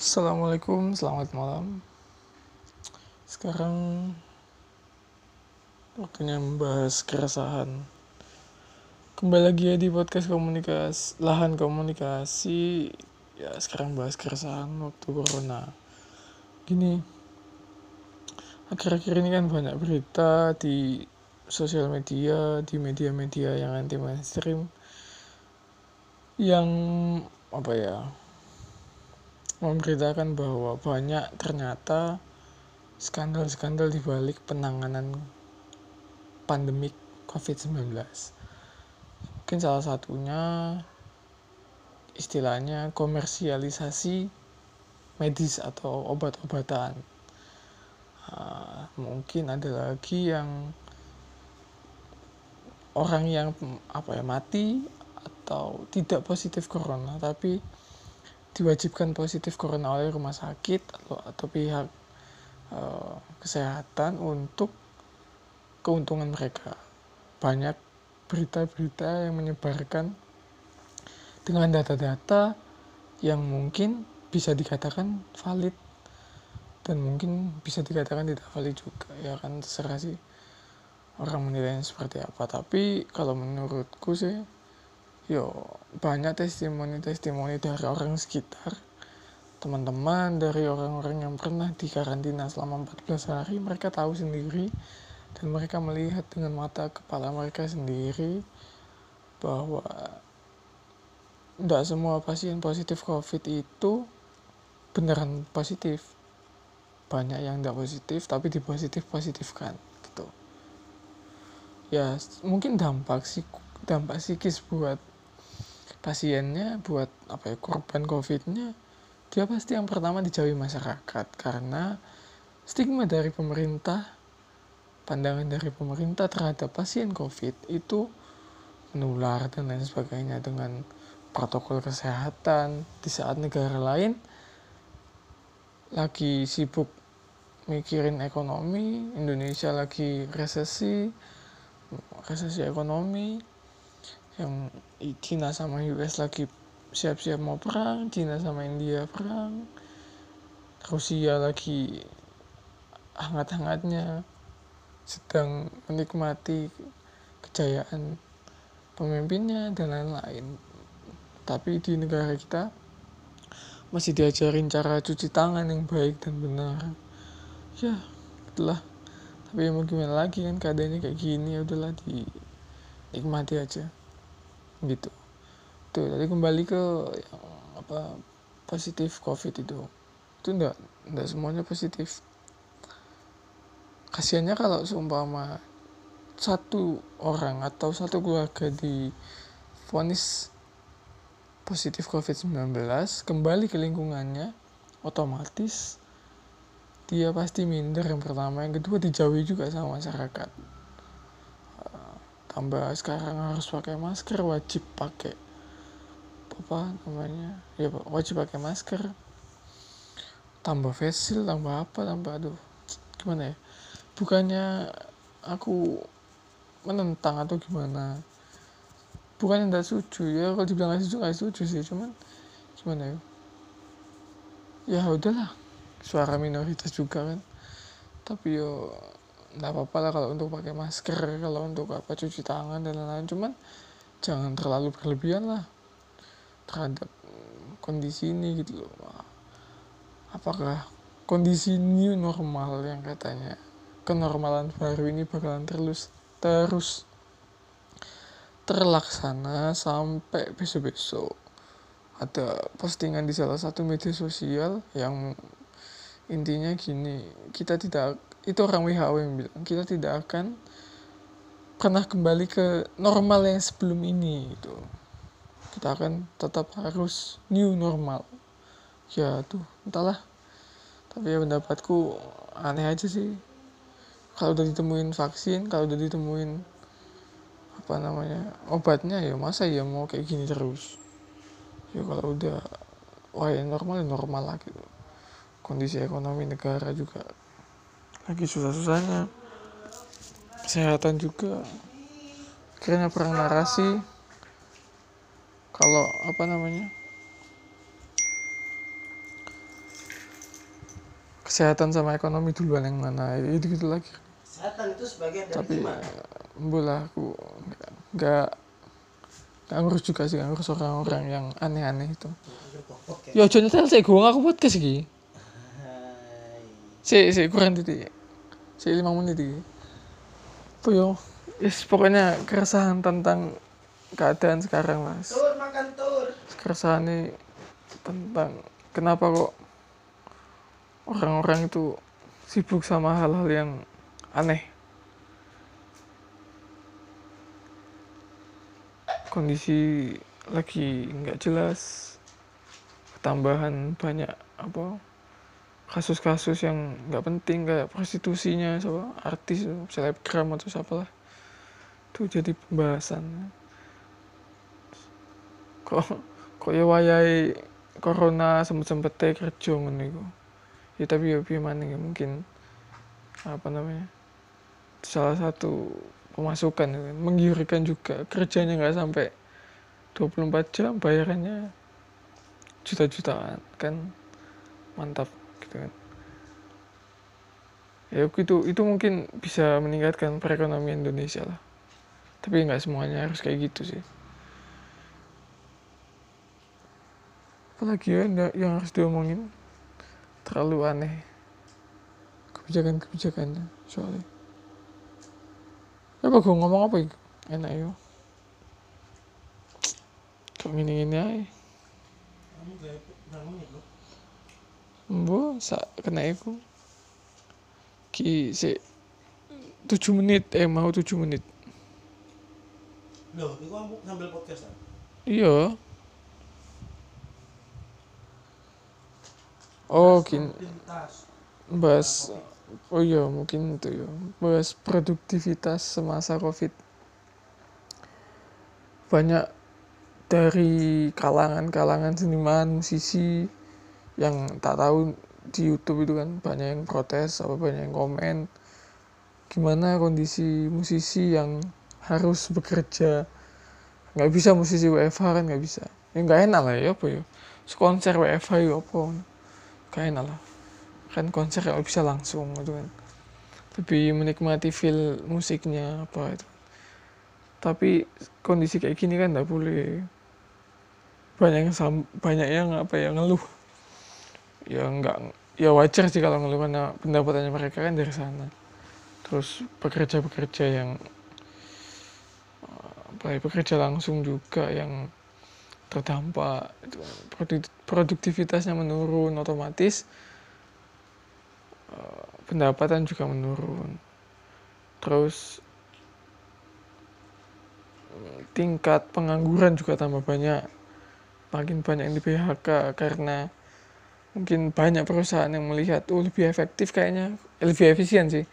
Assalamualaikum, selamat malam. Sekarang waktunya membahas keresahan. Kembali lagi ya di podcast komunikasi, lahan komunikasi. Ya sekarang bahas keresahan waktu corona. Gini, akhir-akhir ini kan banyak berita di sosial media, di media-media yang anti mainstream, yang apa ya memberitakan bahwa banyak ternyata skandal-skandal di balik penanganan pandemik COVID-19. Mungkin salah satunya istilahnya komersialisasi medis atau obat-obatan. Uh, mungkin ada lagi yang orang yang apa ya mati atau tidak positif corona tapi diwajibkan positif corona oleh rumah sakit atau, atau pihak uh, kesehatan untuk keuntungan mereka. Banyak berita-berita yang menyebarkan dengan data-data yang mungkin bisa dikatakan valid dan mungkin bisa dikatakan tidak valid juga ya kan terserah sih orang menilainya seperti apa tapi kalau menurutku sih yo banyak testimoni-testimoni dari orang sekitar. Teman-teman dari orang-orang yang pernah di karantina selama 14 hari mereka tahu sendiri dan mereka melihat dengan mata kepala mereka sendiri bahwa tidak semua pasien positif covid itu beneran positif. Banyak yang tidak positif tapi dipositif positifkan gitu. Ya mungkin dampak sih dampak psikis buat pasiennya buat apa ya korban covidnya dia pasti yang pertama dijauhi masyarakat karena stigma dari pemerintah pandangan dari pemerintah terhadap pasien covid itu menular dan lain sebagainya dengan protokol kesehatan di saat negara lain. Lagi sibuk mikirin ekonomi Indonesia lagi resesi resesi ekonomi yang China sama US lagi siap-siap mau perang China sama India perang Rusia lagi hangat-hangatnya sedang menikmati kejayaan pemimpinnya dan lain-lain. Tapi di negara kita masih diajarin cara cuci tangan yang baik dan benar. Ya itulah. Tapi mau gimana lagi kan keadaannya kayak gini ya udahlah dinikmati aja gitu. Tuh tadi kembali ke yang apa positif covid itu. Itu enggak enggak semuanya positif. Kasihannya kalau seumpama satu orang atau satu keluarga di vonis positif COVID-19 kembali ke lingkungannya otomatis dia pasti minder yang pertama. Yang kedua dijauhi juga sama masyarakat tambah sekarang harus pakai masker wajib pakai apa namanya? Ya wajib pakai masker. Tambah facial tambah apa tambah aduh gimana ya? Bukannya aku menentang atau gimana? Bukannya tidak setuju ya kalau dibilang nggak setuju nggak setuju sih cuman gimana ya? Ya udahlah suara minoritas juga kan. Tapi yo nggak apa-apa lah kalau untuk pakai masker kalau untuk apa cuci tangan dan lain-lain. Cuman jangan terlalu berlebihan lah terhadap kondisi ini gitu loh. Apakah kondisi new normal yang katanya kenormalan baru ini bakalan terus terus terlaksana sampai besok-besok? Ada postingan di salah satu media sosial yang intinya gini kita tidak itu orang WHO yang bilang kita tidak akan pernah kembali ke normal yang sebelum ini gitu. Kita akan tetap harus new normal. Ya tuh entahlah. Tapi ya pendapatku aneh aja sih. Kalau udah ditemuin vaksin kalau udah ditemuin apa namanya obatnya ya masa ya mau kayak gini terus? Ya kalau udah wah ya normal ya normal lah gitu. Kondisi ekonomi negara juga lagi susah-susahnya. Kesehatan juga. Akhirnya perang narasi. Kalau apa namanya kesehatan sama ekonomi duluan yang mana. Itu gitu lagi. Kesehatan itu sebagian dari tapi iman bola aku nggak nggak ngurus juga sih. Ngurus orang-orang yang aneh-aneh itu. Ya. Jangan nyetel sih gue aku podcast iki. Hai. si si kurang titik si lima menit iki. Apa yo? Yes, pokoknya keresahan tentang keadaan sekarang lah tur makan tur. Keresahan ini tentang kenapa kok orang-orang itu sibuk sama hal-hal yang aneh. Kondisi lagi nggak jelas. Tambahan banyak apa kasus-kasus yang nggak penting kayak prostitusinya siapa artis selebgram atau siapa lah itu jadi pembahasan. Kok kok ya wayai corona sempet sempet kerja ngono ya tapi ya maneh ya mungkin apa namanya salah satu pemasukan ya kan. menggiurkan juga kerjanya nggak sampai 24 jam bayarannya juta-jutaan kan? Mantap gitu kan. Ya itu itu mungkin bisa meningkatkan perekonomian Indonesia lah. Tapi nggak semuanya harus kayak gitu sih. Apalagi ya yang harus diomongin? Terlalu aneh. Kebijakan-kebijakannya soalnya. Apa gue ngomong apa itu enak yo kok gini gini aja kamu gak berapa menit Mbo, sa kena iku. Ki si 7 menit, eh mau 7 menit. loh kamu sambil podcast Iya. Oh, pintas Bahas Oh iya, mungkin itu ya. Bahas produktivitas semasa Covid. Banyak dari kalangan-kalangan seniman, musisi yang tak tahu di YouTube itu kan banyak yang protes, apa banyak yang komen gimana kondisi musisi yang harus bekerja. Nggak bisa musisi WFH kan nggak bisa. Ya nggak enak lah ya apa ya? Konser WFH ya apa? Nggak enak lah. Kan konser nggak bisa langsung gitu kan. Lebih menikmati feel musiknya apa itu. Tapi kondisi kayak gini kan nggak boleh. Banyak yang banyak yang apa ya ngeluh ya nggak ya wajar sih kalau karena pendapatannya mereka kan dari sana. Terus pekerja-pekerja yang eh, apa ya bekerja langsung juga yang terdampak kan, produk- produktivitasnya menurun otomatis eh, pendapatan juga menurun. Terus eh, tingkat pengangguran juga tambah banyak makin banyak yang di PHK karena mungkin banyak perusahaan yang melihat oh lebih efektif kayaknya. Lebih efisien sih.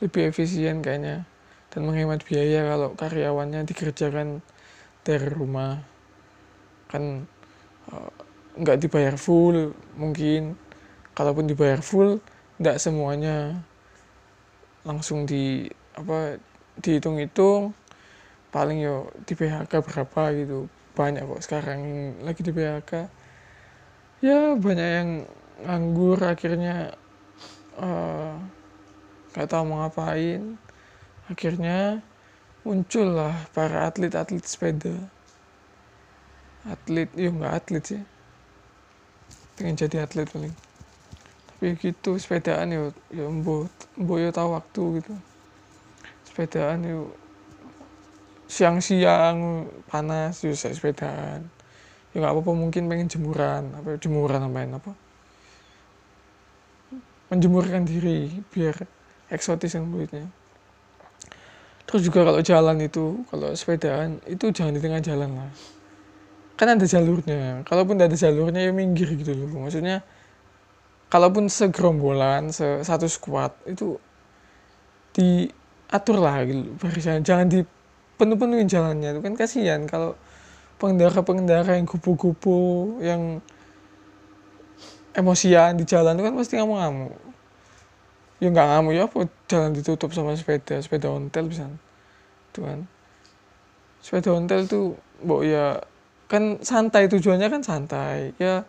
Lebih efisien kayaknya. Dan menghemat biaya kalau karyawannya dikerjakan dari rumah. Kan eh, nggak dibayar full mungkin. Kalaupun dibayar full nggak semuanya langsung di apa dihitung-hitung. Paling yo di PHK berapa gitu. Banyak kok sekarang lagi di PHK ya banyak yang nganggur akhirnya eh, nggak tahu mau ngapain. Akhirnya muncullah para atlet-atlet sepeda. Atlet ya nggak atlet sih. Pengen jadi atlet paling. Tapi gitu sepedaan yo yo embo embo yo tahu waktu gitu. Sepedaan yo siang-siang panas yo saya sepedaan ya nggak apa-apa mungkin pengen jemuran apa jemuran nambahin apa? Menjemurkan diri biar eksotis yang kulitnya terus juga kalau jalan itu kalau sepedaan itu jangan di tengah jalan lah kan ada jalurnya. Kalaupun tidak ada jalurnya ya minggir gitu loh. Maksudnya kalaupun segerombolan se satu squad itu diatur lah gitu barisan. Jangan dipenuh-penuhin jalannya itu kan kasihan. Kalau pengendara-pengendara yang kupu-kupu yang emosian di jalan itu kan pasti ngamuk-ngamuk. Ya nggak ngamuk ya apa jalan ditutup sama sepeda sepeda ontel bisa. Itu kan. Sepeda ontel tuh mbok ya kan santai tujuannya kan santai. Ya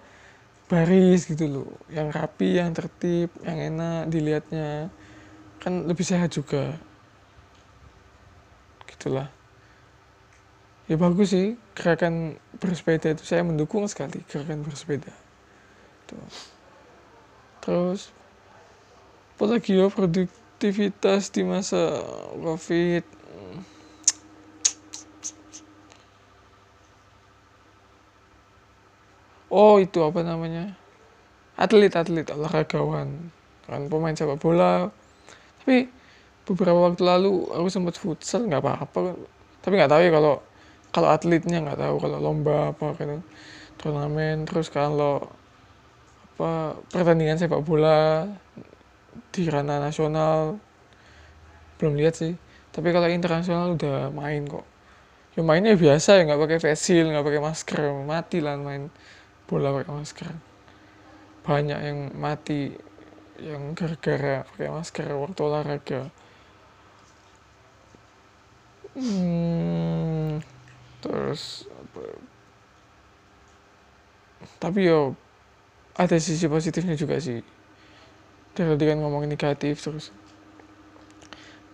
baris gitu loh. Yang rapi yang tertib yang enak dilihatnya. Kan lebih sehat juga. Gitulah ya bagus sih. Gerakan bersepeda itu saya mendukung sekali gerakan bersepeda. Tuh. terus apa lagi ya produktivitas di masa covid? Oh itu apa namanya? Atlet atlet olahragawan. Kan pemain sepak bola. Tapi beberapa waktu lalu aku sempat futsal nggak apa-apa. Tapi nggak tahu ya kalau kalau atletnya nggak tahu kalau lomba apa kan turnamen terus kalau apa pertandingan sepak bola di ranah nasional belum lihat sih. Tapi kalau internasional udah main kok. Ya mainnya biasa ya nggak pakai face nggak pakai masker mati lah main bola pakai masker. Banyak yang mati yang gara-gara pakai masker waktu olahraga. Hmm, terus tapi yo ada sisi positifnya juga sih. Dari kan ngomongin negatif terus.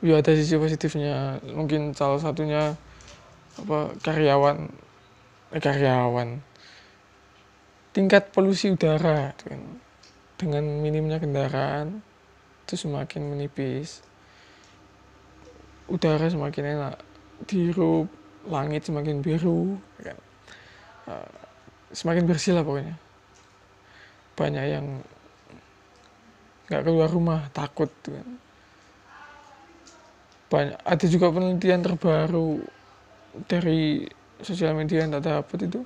Yo ada sisi positifnya. Mungkin salah satunya apa karyawan eh, karyawan. Tingkat polusi udara gitu kan. dengan minimnya kendaraan itu semakin menipis. Udara semakin enak. Dihirup langit semakin biru kan. Uh, semakin bersih lah pokoknya. Banyak yang nggak keluar rumah takut gitu kan. banyak ada juga penelitian terbaru dari sosial media yang tak dapat itu.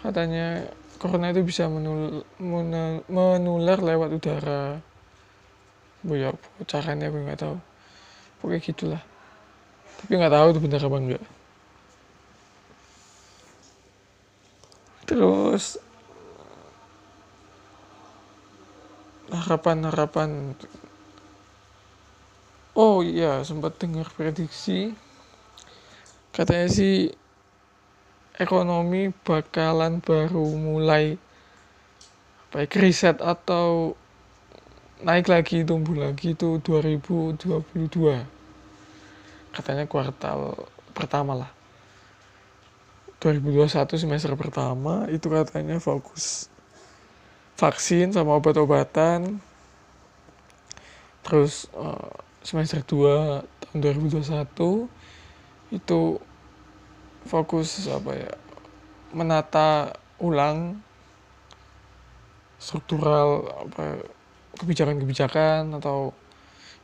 Katanya corona itu bisa menul, menul, menular lewat udara. Ya caranya aku nggak tahu. Pokoknya gitulah. Tapi nggak tahu itu benar apa enggak terus harapan-harapan. Oh iya sempat dengar prediksi. Katanya sih ekonomi bakalan baru mulai baik riset atau naik lagi tumbuh lagi itu 2022 katanya kuartal pertama lah 2021 semester pertama itu katanya fokus vaksin sama obat-obatan. Terus uh, semester 2 tahun 2021 itu fokus apa ya menata ulang struktural apa kebijakan-kebijakan atau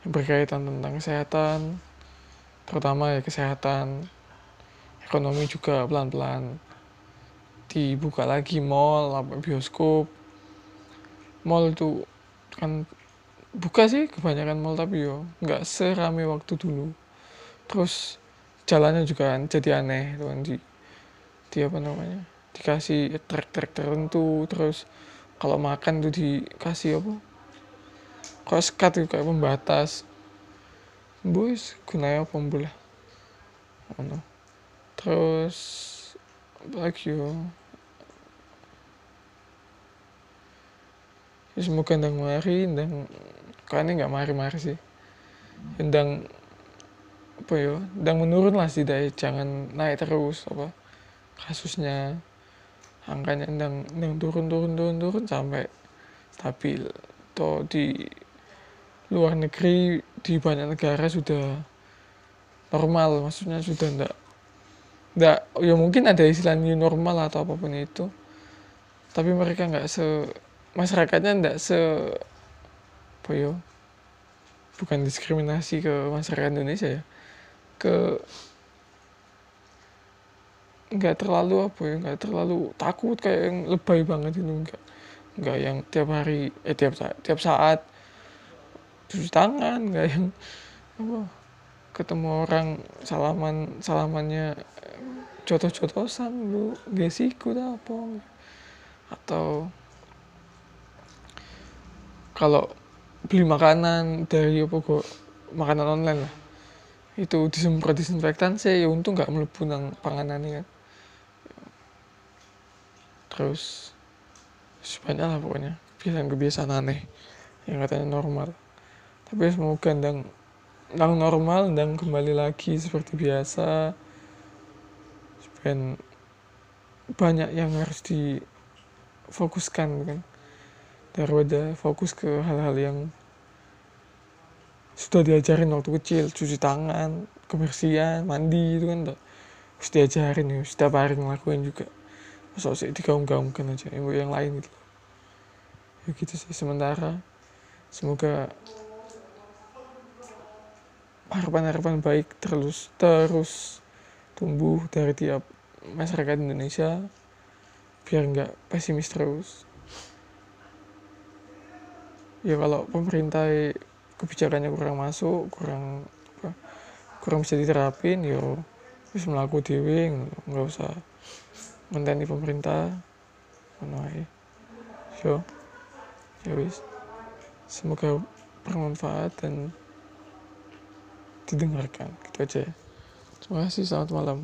yang berkaitan tentang kesehatan terutama ya kesehatan ekonomi juga pelan-pelan dibuka lagi mall apa bioskop. Mall itu kan buka sih kebanyakan mall tapi yo nggak serame waktu dulu. Terus jalannya juga kan jadi aneh tuh kan di, di apa namanya dikasih trek-trek tertentu. Terus kalau makan tuh dikasih apa koskat itu kayak pembatas. Bus gunanya apa lah ano. Terus lagi yo ya, semoga ndang mari ndang kayaknya nggak mari-mari sih? Ndang apa ya? Dan menurun lah sih dari jangan naik terus apa kasusnya. Angkanya dan yang turun turun turun turun sampai stabil. Atau di luar negeri di banyak negara sudah normal maksudnya sudah enggak enggak ya mungkin ada istilah new normal atau apa pun itu. Tapi mereka nggak se masyarakatnya enggak se apa ya bukan diskriminasi ke masyarakat Indonesia ya. Ke nggak terlalu apa ya nggak terlalu takut kayak yang lebay banget itu nggak. Nggak yang tiap hari eh tiap saat tiap saat cuci tangan nggak yang apa ketemu orang salaman salamannya jotos-jotosan lu gesiku apa? Atau kalau beli makanan dari apa kok makanan online lah. Itu disemprot disinfektan saya ya untung nggak melebu nang panganan kan. Terus banyak lah pokoknya. Kebiasaan-kebiasaan aneh. Yang katanya normal. Tapi semoga ndang ndang normal ndang kembali lagi seperti biasa supaya banyak yang harus difokuskan kan? Daripada fokus ke hal-hal yang sudah diajarin waktu kecil cuci tangan kebersihan mandi itu kan udah harus diajarin ya. Setiap hari ngelakuin juga. Masa sih digaung-gaungkan aja yang lain gitu ya gitu sih sementara semoga harapan-harapan baik terus terus tumbuh dari tiap masyarakat Indonesia biar nggak pesimis terus. Ya kalau pemerintah kebijakannya kurang masuk kurang apa, kurang bisa diterapin yo terus melaku dewe nggak usah menteni pemerintah ae. Yo ya wis. Semoga bermanfaat dan didengarkan. Gitu aja terima kasih selamat malam